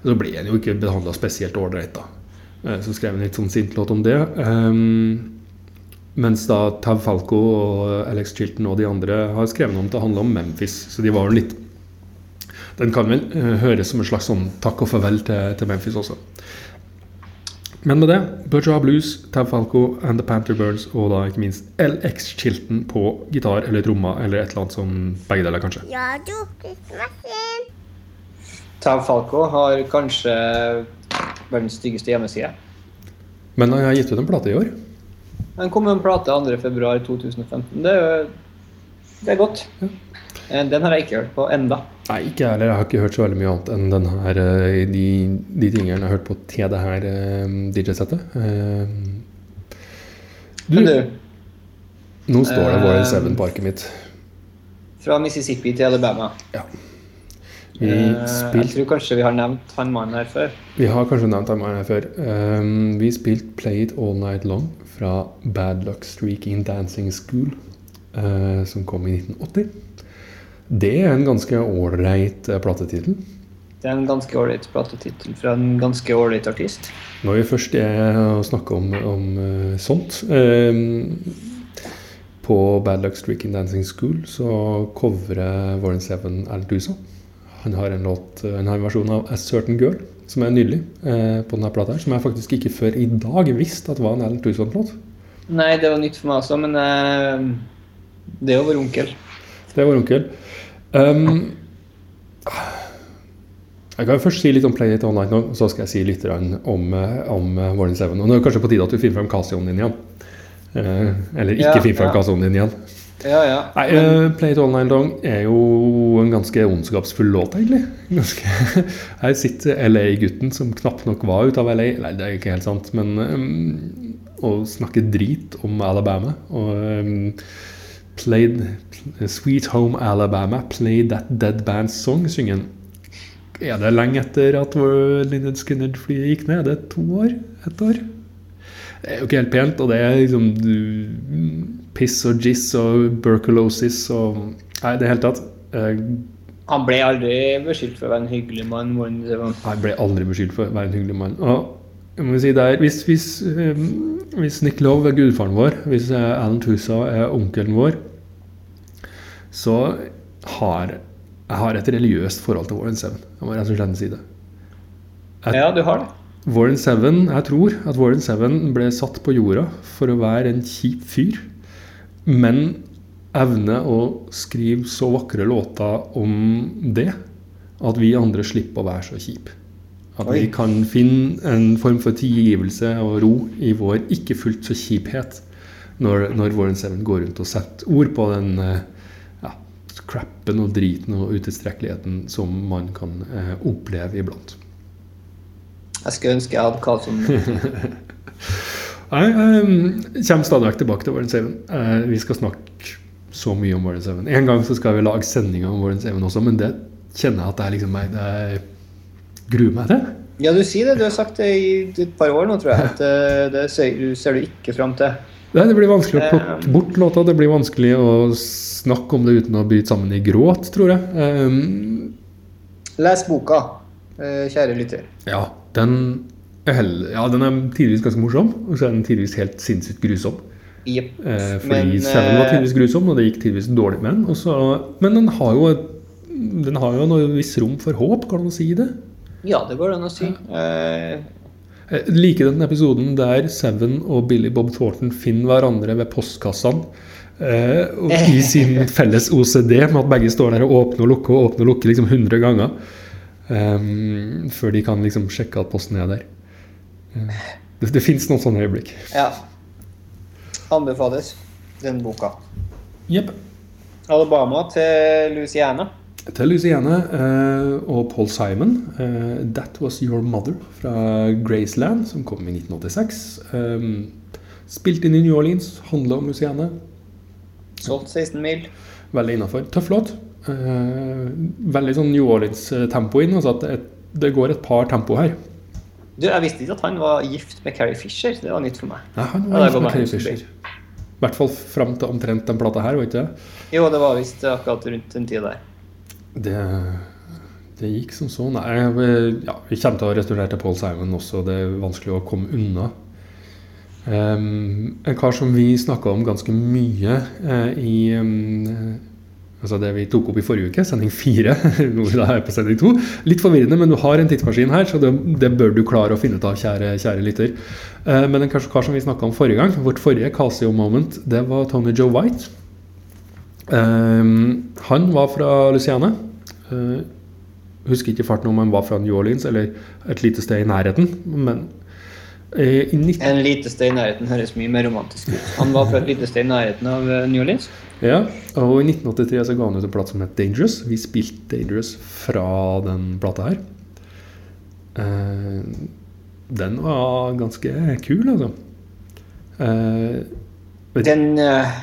Så ble han jo ikke behandla spesielt ålreit, da. Eh, Så skrev han litt sånn sint låt om det. Um, mens da Tav Falco og Alex Chilton og de andre har skrevet om til å handle om Memphis. Så de var jo litt Den kan vel eh, høres som en slags sånn takk og farvel til, til Memphis også. Men med det, Burjoa Blues, Tav Falco and The Panther Burns og da ikke minst LX Chilton på gitar eller trommer eller et eller annet som begge deler, kanskje. Radiomaskin. Tav Falco har kanskje verdens styggeste hjemmeside. Men han har gitt ut en plate i år. Den kom med en plate 2.2.2015. Det, det er godt. Eh, Den har jeg ikke hørt på enda. Nei, ikke heller. Jeg har ikke hørt så veldig mye annet enn den her, eh, de, de tingene jeg har hørt på til det her eh, DJ-settet. Eh, du, Men du, nå står det Warren uh, Seven-parket mitt. fra Mississippi til Alabama. Vi, spilt, Jeg tror kanskje vi har nevnt han mannen her før. vi har kanskje nevnt ham her før. Um, vi spilte Play It All Night Long fra Bad Luck Streaking Dancing School, uh, som kom i 1980. Det er en ganske ålreit eh, platetittel. Det er en ganske ålreit platetittel fra en ganske ålreit artist. Når vi først er å snakke om, om eh, sånt eh, På Bad Luck Streaking Dancing School så covrer Warren Seven Alan Tusa. Han har en låt, eh, han har en versjon av A Certain Girl som er nydelig eh, på denne plata. her, Som jeg faktisk ikke før i dag visste at var en Alan Tusa-låt. Nei, det var nytt for meg også, men eh, det er jo vår onkel. Det er vår onkel. Um, jeg kan jo først si litt om All Night nå, så skal jeg si litt om, eh, om Warning 7. Og nå er det kanskje på tide at du finner frem Casioen din igjen. Eh, eller ikke Ja, finner frem ja. Casioen din igjen. Ja, ja. Nei, uh, All Night Long er jo en ganske ondskapsfull låt, egentlig. Ganske. Her sitter LA-gutten som knapt nok var ute av LA. Nei, det er ikke helt sant, men um, å snakke drit om Alabama. Og um, played Sweet Home Alabama, play that dead band's song, synger han. Er det lenge etter at Lynyrd Skinner-flyet gikk ned? Er det to år? Ett år? Det er jo ikke helt pent, og det er liksom du, piss og jizz og burkulosis og Nei, det hele tatt. eh, Han ble aldri beskyldt for å være en hyggelig mann. Han. Ble aldri beskyldt for å være en hyggelig mann. Og si det er, hvis, hvis, eh, hvis Nick Love er gudfaren vår, hvis Alan Tusa er onkelen vår, så har jeg har et religiøst forhold til Warren Seven. Jeg må rett og slett si det. Ja, du har det. Warren Seven, jeg tror at Warren Seven ble satt på jorda for å være en kjip fyr, men evne å skrive så vakre låter om det at vi andre slipper å være så kjipe. At vi kan finne en form for tilgivelse og ro i vår ikke fullt så kjiphet når, når Warren Seven går rundt og setter ord på den eh, ja, crappen og driten og utilstrekkeligheten som man kan eh, oppleve iblant. Jeg skulle ønske jeg hadde Carlson. Nei, jeg kommer stadig vekk tilbake til Warren Seven. Eh, vi skal snakke så mye om Warren Seven. En gang så skal vi lage sendinger om Warren Seven også, men det kjenner jeg at det er liksom meg Det gruer meg til. Ja, du sier det. Du har sagt det i et par år nå, tror jeg. At eh, det ser, du ikke fram til. Nei, det blir vanskelig å plukke bort låta. Det blir vanskelig å snakke om det uten å bryte sammen i gråt, tror jeg. Um, Les boka, eh, kjære lytter. ja, den er, ja, den er tidvis ganske morsom, og så er den tidvis helt sinnssykt grusom. Yep. Eh, fordi Men, Seven var eh, tidvis grusom, og det gikk tidvis dårlig med den. Også, men den har jo et den har jo noe viss rom for håp, kan man si det? Ja, det går det an å si. Eh, Jeg liker den episoden der Seven og Billy Bob Thornton finner hverandre ved postkassene. Eh, og I sin felles OCD med at begge står der og åpner og lukker og åpner og lukker liksom 100 ganger. Um, før de kan liksom sjekke at posten er der. Eh, det det fins noen sånne øyeblikk. ja. Anbefales, den boka. Jepp. Alabama til Louisiana. Til Luciene eh, og Paul Simon, eh, 'That Was Your Mother' fra Graceland, som kom i 1986. Eh, spilt inn i New Orleans, handla om Luciene Solgt 16 mil. Veldig innafor. Tøff låt. Veldig sånn New Orleans-tempo inn. Altså at det, det går et par tempo her. Du, Jeg visste ikke at han var gift med Carrie Fisher. Det var nytt for meg. Nei, han var ja, gift med Carrie Fisher. I hvert fall fram til omtrent den plata her, var ikke det? Jo, det var visst akkurat rundt den tida der. Det, det gikk som så. Nei, ja, vi kommer til å returnere til Paul Simon også. Det er vanskelig å komme unna. Um, en kar som vi snakka om ganske mye uh, i um, Altså det vi tok opp i forrige uke, sending fire. da er på sending to. Litt forvirrende, men du har en tidsmaskin her, så det, det bør du klare å finne ut av, kjære, kjære lytter. Uh, men en kar som vi snakka om forrige gang, vårt forrige Casio Moment, det var Tony Joe White. Ehm, han var fra Luciane. Uh, husker ikke farten om han var fra New Orleans eller et lite sted i nærheten. Men eh, i 19... En lite sted i nærheten høres mye mer romantisk ut. Han var fra et lite sted i nærheten av eh, New Orleans. Ja, og i 1983 så ga han ut en plate som het Dangerous. Vi spilte Dangerous fra den plata her. Eh, den var ganske kul, altså. Eh, Den eh,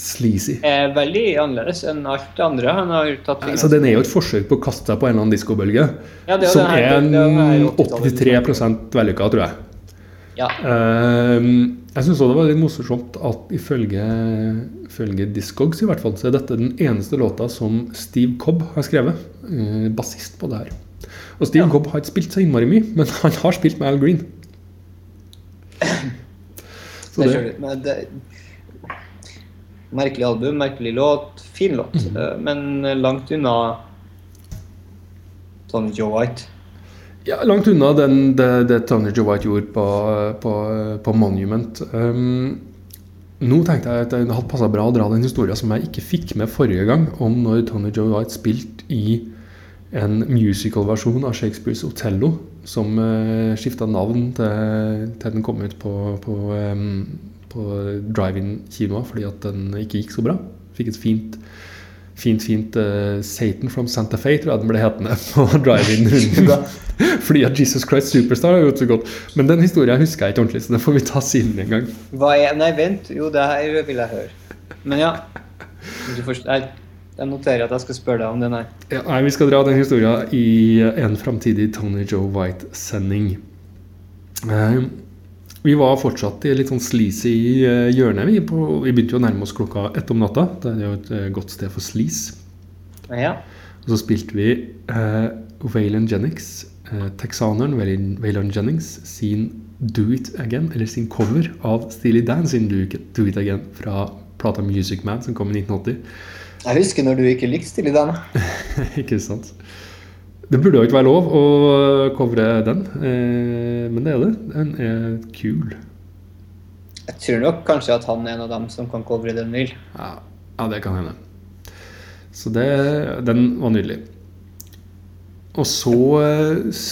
sleazy. er veldig annerledes enn alt det andre han har tatt. Så den er jo et forsøk på å kaste seg på en eller annen diskobølge. Ja, som er det er jo det her en 83% vellykka, tror jeg. Ja. Uh, jeg syns det var litt morsomt at ifølge, ifølge Discogs i hvert fall, så er dette den eneste låta som Steve Cobb har skrevet. Uh, bassist på det her. Og Steve Ja. Cobb har ikke spilt så innmari mye, men han har spilt med Al Green. Så det det, skjønner jeg. Men det, merkelig album, merkelig låt, fin låt. Mm. eh, Men langt unna Tony Joe White. ja, langt unna den, det, det Tony Joe White gjorde på, på, på Monument. Um, nå tenkte jeg at det hadde passa bra å dra den historien som jeg ikke fikk med forrige gang, om når Tony Joe White spilte i en musical-versjon av Shakespeares Othello, som uh, skifta navn til, til den kom ut på, på, em, på drive-in-kinoa fordi at den ikke gikk så bra. Fikk et fint Fint, fint uh, Satan from Santa Fe, tror jeg den ble hetende på drive-in-runden. Fordi at Jesus Christ Superstar har gjort så godt. Men den historien husker jeg ikke ordentlig, så det får vi ta siden en gang. Hva er Nei, vent. Jo, det her vil jeg høre. Men ja. Du forst- jeg, jeg noterer at jeg skal spørre deg om den her. Ja, nei, Vi skal dra den historien i en framtidig Tony Joe White-sending. Eh, vi var fortsatt i litt sånn sleazy i hjørne. Vi, på, vi begynte jo å nærme oss klokka ett om natta. Det er jo et eh, godt sted for sleaze. Ja. Og så spilte vi eh, Waylon Jennings, eh, texaneren Waylon Waylon Jennings, sin Do It Again, eller sin cover av Steely Dan sin Do It, Do It Again fra plata Music Man, som kom i 1980. Jeg husker når du ikke likte Steely Dan. ikke sant? Det burde jo ikke være lov å covre den, eh, men det er det. Den er kul. Jeg tror nok kanskje at han er en av dem som kan covre den vil. Ja, ja det kan hende. Så det, den var nydelig. Og så eh,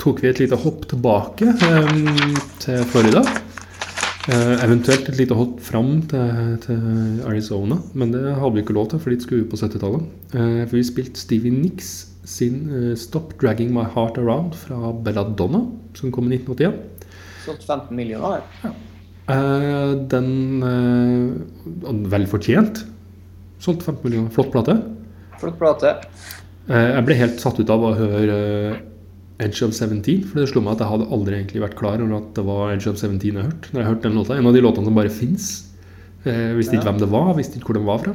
tok vi et lite hopp tilbake eh, til Florida. Eh, eventuelt et lite hopp fram til, til Arizona, men det hadde vi ikke lov til, for dit skulle vi på 70-tallet. Eh, for vi spilte Stevie Nicks sin eh, 'Stop Dragging My Heart Around' fra Belladonna, som kom i 1981. Solgt 15 millioner. Ja. Eh, den eh, Vel fortjent. Solgt 15 millioner. Flott plate. Flott plate. Jeg ble helt satt ut av å høre Edge of 17, for det slo meg at jeg hadde aldri egentlig vært klar over at det var Edge of 17 jeg hørte. Når jeg hørte den låta. En av de låtene som bare fins. Visste ikke Ja. hvem det var, visste ikke hvor den var fra.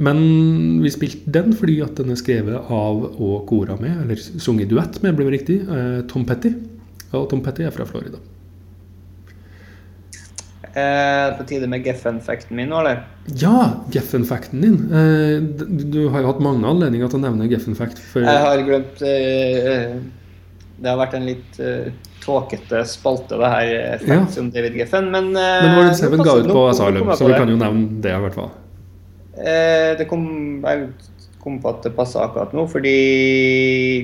Men vi spilte den fordi at den er skrevet av og kora med, eller sunget duett med, blir det riktig, eh, Tom Petty. Og Tom Petty er fra Florida. Eh, på tide med Geffen-facten min nå, eller? Ja, Geffen-facten din. Eh, Du har jo hatt mange anledninger til å nevne Geffen-fact. For, Jeg har glemt eh, Det har vært en litt eh, tåkete spalte, det her fakt ja. om David Geffen, men eh, men Warren Seven ga ut på Asylum, så vi kan jo nevne det i hvert fall. Eh, det kom, jeg kom på at det passa akkurat nå, fordi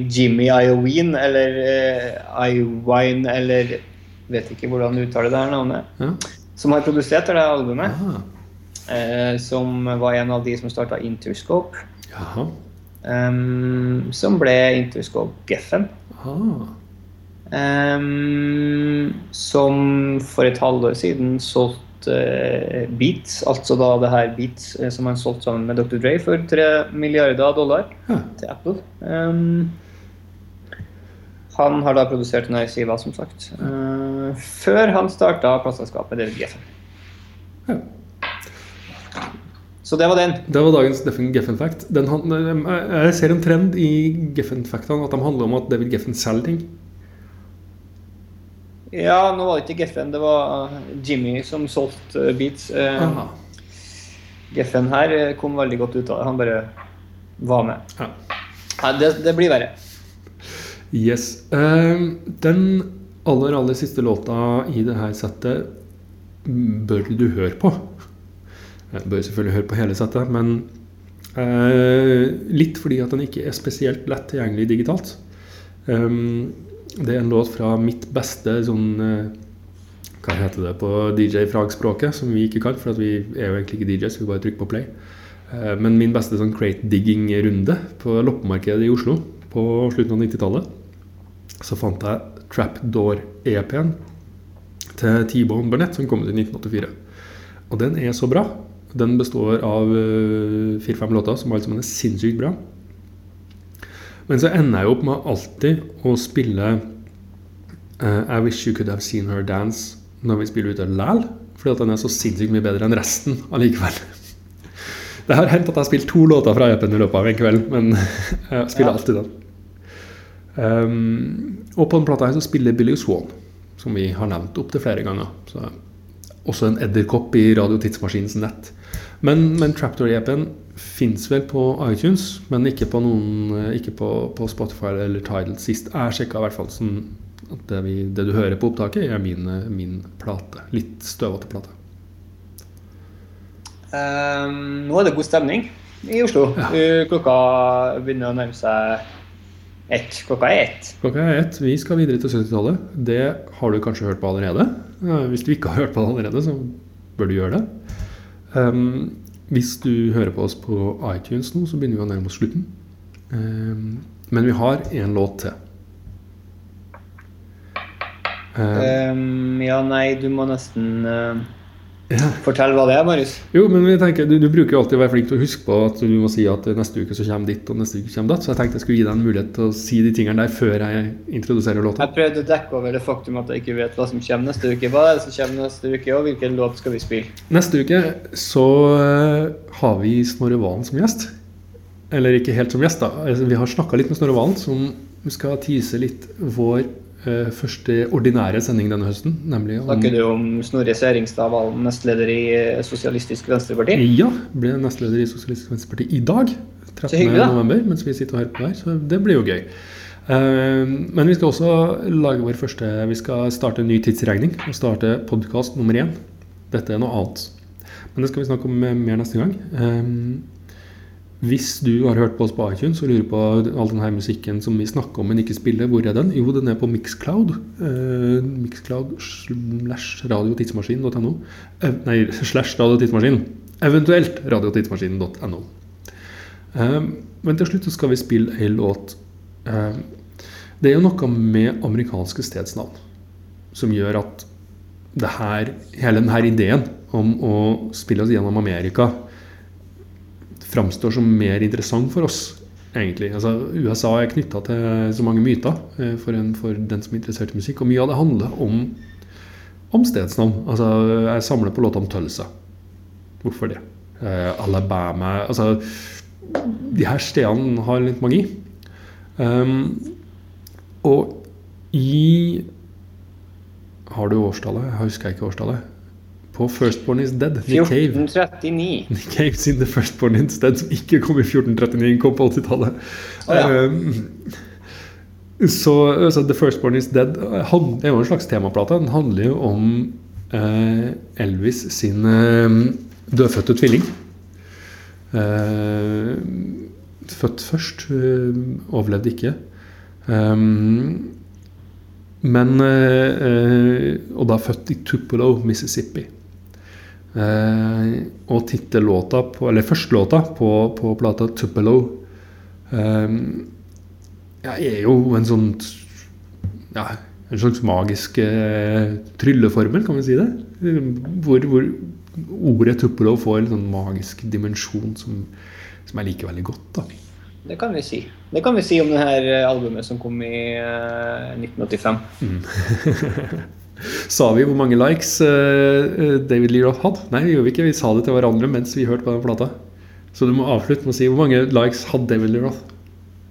Jimmy Iowine, eller uh, Iowine, eller Vet ikke hvordan du uttaler det her navnet. Ja. Som har produsert det albumet. Eh, som var en av de som starta Interscope. um, som ble Interscope Geffen. Um, som for et halvår siden solgte eh, Beats, altså da det her Beats eh, som han solgte sammen med Dr. Dre for 3 milliarder dollar Ja. til Apple. Um, han har da produsert denne skiva, som sagt. uh, før han starta plateselskapet David Geffen. Ja. Så det var den. Det var dagens Geffen- Geffen-fact. Eh, Jeg ser en trend i Geffen-factene at de handler om at David Geffen selger ting. Ja, nå var det ikke Geffen, det var eh, Jimmy som solgte eh, Beats. Eh, Aha. Geffen her kom veldig godt ut av det. Han bare var med. Ja. Nei, det, det blir verre. Yes. Eh, den aller, aller siste låta i det her settet bør du høre på. Jeg bør selvfølgelig høre på hele settet, men eh, litt fordi at den ikke er spesielt lett tilgjengelig digitalt. Um, det er en låt fra mitt beste sånn eh, Hva heter det på DJ-fagspråket, som vi ikke kan, for vi er jo egentlig ikke DJs, vi bare trykker på play. Eh, men min beste sånn crate digging-runde på loppemarkedet i Oslo på slutten av 90-tallet, så fant jeg Trapdoor-EP-en til T-Bone Burnett, som kom ut i 1984. Og den er så bra. Den består av eh, fire-fem låter som alle sammen er sinnssykt bra. Men så ender jeg opp med alltid å spille uh, I Wish You Could Have Seen Her Dance når vi spiller ute læl, fordi at den er så sinnssykt mye bedre enn resten allikevel. Det har hendt at jeg har spilt to låter fra EP-en i løpet av en kveld, men jeg spiller Ja. alltid den. Um, og på den plata her så spiller Billy Swan, som vi har nevnt opptil flere ganger. Så også en edderkopp i Radio Tidsmaskinens nett. Men, men Trapdoor-EP-en fins vel på iTunes, men ikke på, noen, ikke på, på Spotify eller Tidal sist. Jeg sjekka i hvert fall sånn at det, vi, det du hører på opptaket, er min, min plate. Litt støvete plate. Um, nå er det god stemning i Oslo. Ja. Klokka begynner å nærme seg ett. Klokka er ett. Klokka er ett. Vi skal videre til 70-tallet. Det har du kanskje hørt på allerede. Hvis du ikke har hørt på det allerede, så bør du gjøre det. Um, hvis du hører på oss på iTunes nå, så begynner vi å nærme oss slutten. Um, men vi har én låt til. Um, Ehm, ja, nei, du må nesten eh, ja. Fortell hva det er, Marius. Jo, men jeg tenker, du, du bruker jo alltid å være flink til å huske på at du må si at neste uke så kommer ditt, og neste uke kommer datt. Så jeg tenkte jeg skulle gi deg en mulighet til å si de tingene der før jeg introduserer låta. Jeg prøvde å dekke over det faktum at jeg ikke vet hva som kommer neste uke. Hva er det som kommer neste uke, og hvilken låt skal vi spille? Neste uke så eh, har vi Snorre Valen som gjest. Eller ikke helt som gjest, da. Altså, Vi har snakka litt med Snorre Valen, som skal tease litt vår første ordinære sending denne høsten. Nemlig om Snakker du om Snorre Seringstad Valen, nestleder i eh, Sosialistisk Venstreparti? Ja, ble nestleder i Sosialistisk Venstreparti i dag. 13. Så hyggelig, da. november, mens vi sitter og hører på her. Så det blir jo gøy. Eh, men vi skal også lage vår første Vi skal starte en ny tidsregning og starte podkast nummer én. Dette er noe annet. Men det skal vi snakke om eh, mer neste gang. Eh, hvis du har hørt på oss på iTunes og lurer på all denne musikken som vi snakker om, men ikke spiller, hvor er den? Jo, den er på Mixcloud. Uh, Mixcloud slash radiotidsmaskin.no. Uh, nei, slash radiotidsmaskin. Eventuelt radiotidsmaskinen.no. Uh, men til slutt så skal vi spille ei låt eh, Det er jo noe med amerikanske stedsnavn som gjør at det her, hele denne ideen om å spille oss gjennom Amerika framstår som mer interessant for oss, egentlig. Altså, USA er knytta til så mange myter eh, for, en, for den som er interessert i musikk, og mye av det handler om, om stedsnavn. Altså, jeg samler på låta om Tulsa. Hvorfor det? Eh, Alabama Altså, de her stedene har litt magi. Um, og i Har du årstallet? Jeg husker ikke årstallet. På Firstborn is Dead. Nick 1439. Nick Cave sin The Firstborn is Dead, som ikke kom i 1439, kom på 80-tallet. Å, ja. Um, så så, The Firstborn is Dead han, det er jo en slags temaplate. Den handler jo om uh, Elvis sin uh, dødfødte tvilling. Uh, født først, eh, overlevde ikke. Um, men eh, eh, Og da født i Tupelo, Mississippi. Eh, og tittellåta på Eller førstelåta på, på plata Tupelo eh, ja, er jo en sånn ja, En slags magisk eh, trylleformel, kan vi si det? Hvor, hvor ordet Tupelo får en sånn magisk dimensjon som, som jeg liker veldig godt. da Det kan vi si. Det kan vi si om det her eh, albumet som kom i eh, 1985. Sa vi hvor mange likes eh, David Lee Roth hadde? Nei, vi gjorde ikke. Vi sa det til hverandre mens vi hørte på den plata. Så du må avslutte med å si hvor mange likes hadde David Lee Roth?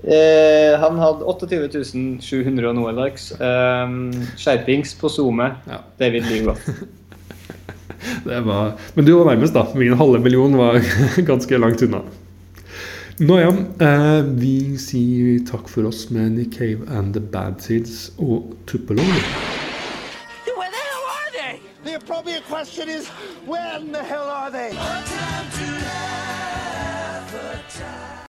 Eh, han hadde 28 700 og noe likes. Um, skjerpings på SoMe. Ja. David Lee Roth. Det var, men du var nærmest, da. Min halve million var ganske langt unna. Nå ja, eh, vi sier takk for oss med Nick Cave and The Bad Seeds og Tupelo. Question is, when the hell are they?